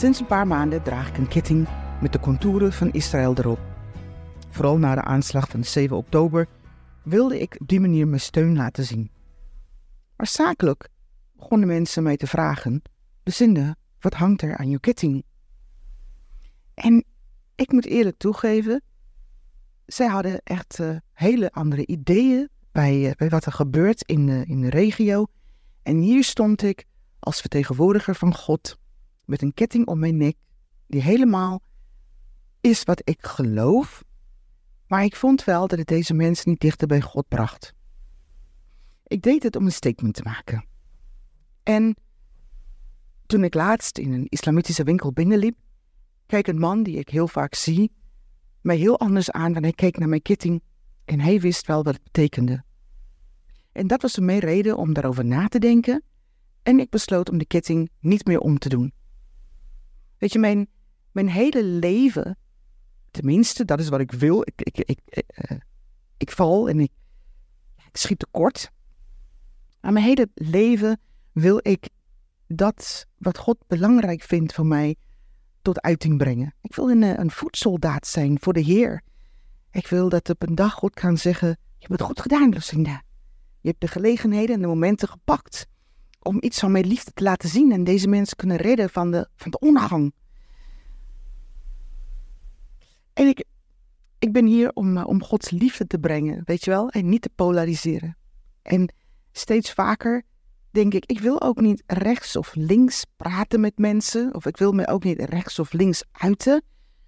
Sinds een paar maanden draag ik een ketting met de contouren van Israël erop. Vooral na de aanslag van 7 oktober wilde ik op die manier mijn steun laten zien. Maar zakelijk begonnen mensen mij te vragen: Lucinda, wat hangt er aan je ketting? En ik moet eerlijk toegeven, zij hadden echt uh, hele andere ideeën bij, uh, bij wat er gebeurt in de, in de regio. En hier stond ik als vertegenwoordiger van God met een ketting om mijn nek, die helemaal is wat ik geloof. Maar ik vond wel dat het deze mensen niet dichter bij God bracht. Ik deed het om een statement te maken. En toen ik laatst in een islamitische winkel binnenliep, keek een man die ik heel vaak zie, mij heel anders aan wanneer hij keek naar mijn ketting en hij wist wel wat het betekende. En dat was voor mij reden om daarover na te denken en ik besloot om de ketting niet meer om te doen. Weet je, mijn, mijn hele leven, tenminste, dat is wat ik wil. Ik, ik, ik, ik, uh, ik val en ik, ik schiet tekort. Maar mijn hele leven wil ik dat wat God belangrijk vindt voor mij tot uiting brengen. Ik wil een, een voedsoldaat zijn voor de Heer. Ik wil dat op een dag God kan zeggen: Je hebt het goed gedaan, Lucinda. Je hebt de gelegenheden en de momenten gepakt om iets van mijn liefde te laten zien en deze mensen kunnen redden van de, van de ondergang. En ik, ik ben hier om, eh, om Gods liefde te brengen, weet je wel, en niet te polariseren. En steeds vaker denk ik, ik wil ook niet rechts of links praten met mensen, of ik wil me ook niet rechts of links uiten,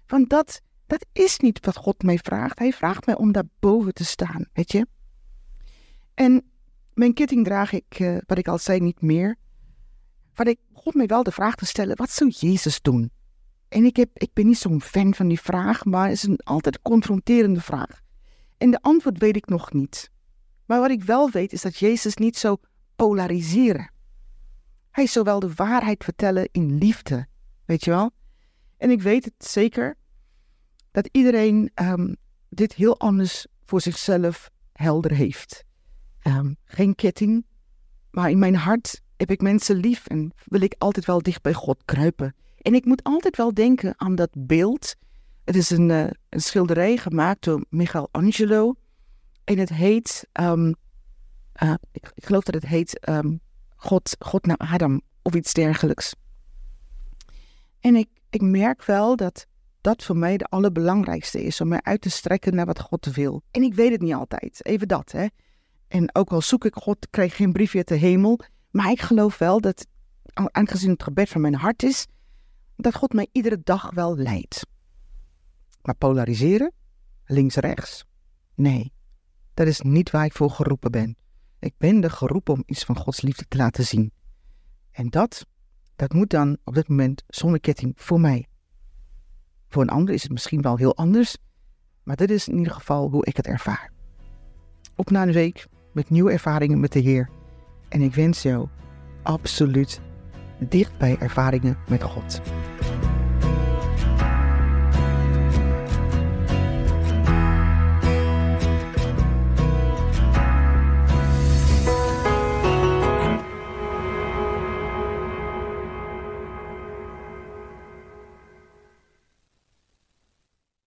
want dat, dat is niet wat God mij vraagt. Hij vraagt mij om daarboven te staan, weet je. En mijn ketting draag ik, uh, wat ik al zei, niet meer. Maar ik begon mij wel de vraag te stellen, wat zou Jezus doen? En ik, heb, ik ben niet zo'n fan van die vraag, maar het is een altijd confronterende vraag. En de antwoord weet ik nog niet. Maar wat ik wel weet is dat Jezus niet zo polariseren. Hij zou wel de waarheid vertellen in liefde, weet je wel? En ik weet het zeker dat iedereen um, dit heel anders voor zichzelf helder heeft. Um, geen ketting, maar in mijn hart heb ik mensen lief en wil ik altijd wel dicht bij God kruipen. En ik moet altijd wel denken aan dat beeld. Het is een, uh, een schilderij gemaakt door Michelangelo. En het heet, um, uh, ik, geloof dat het heet um, God, God naar Adam of iets dergelijks. En ik, ik merk wel dat dat voor mij de allerbelangrijkste is, om mij uit te strekken naar wat God wil. En ik weet het niet altijd, even dat. Hè. En ook al zoek ik God, krijg geen briefje uit de hemel. Maar ik geloof wel dat, aangezien het gebed van mijn hart is, dat God mij iedere dag wel leidt. Maar polariseren, links-rechts, nee, dat is niet waar ik voor geroepen ben. Ik ben er geroepen om iets van Gods liefde te laten zien. En dat, dat moet dan op dit moment zonder ketting voor mij. Voor een ander is het misschien wel heel anders, maar dit is in ieder geval hoe ik het ervaar. Op na een week met nieuwe ervaringen met de Heer. En ik wens jou absoluut dicht bij ervaringen met God.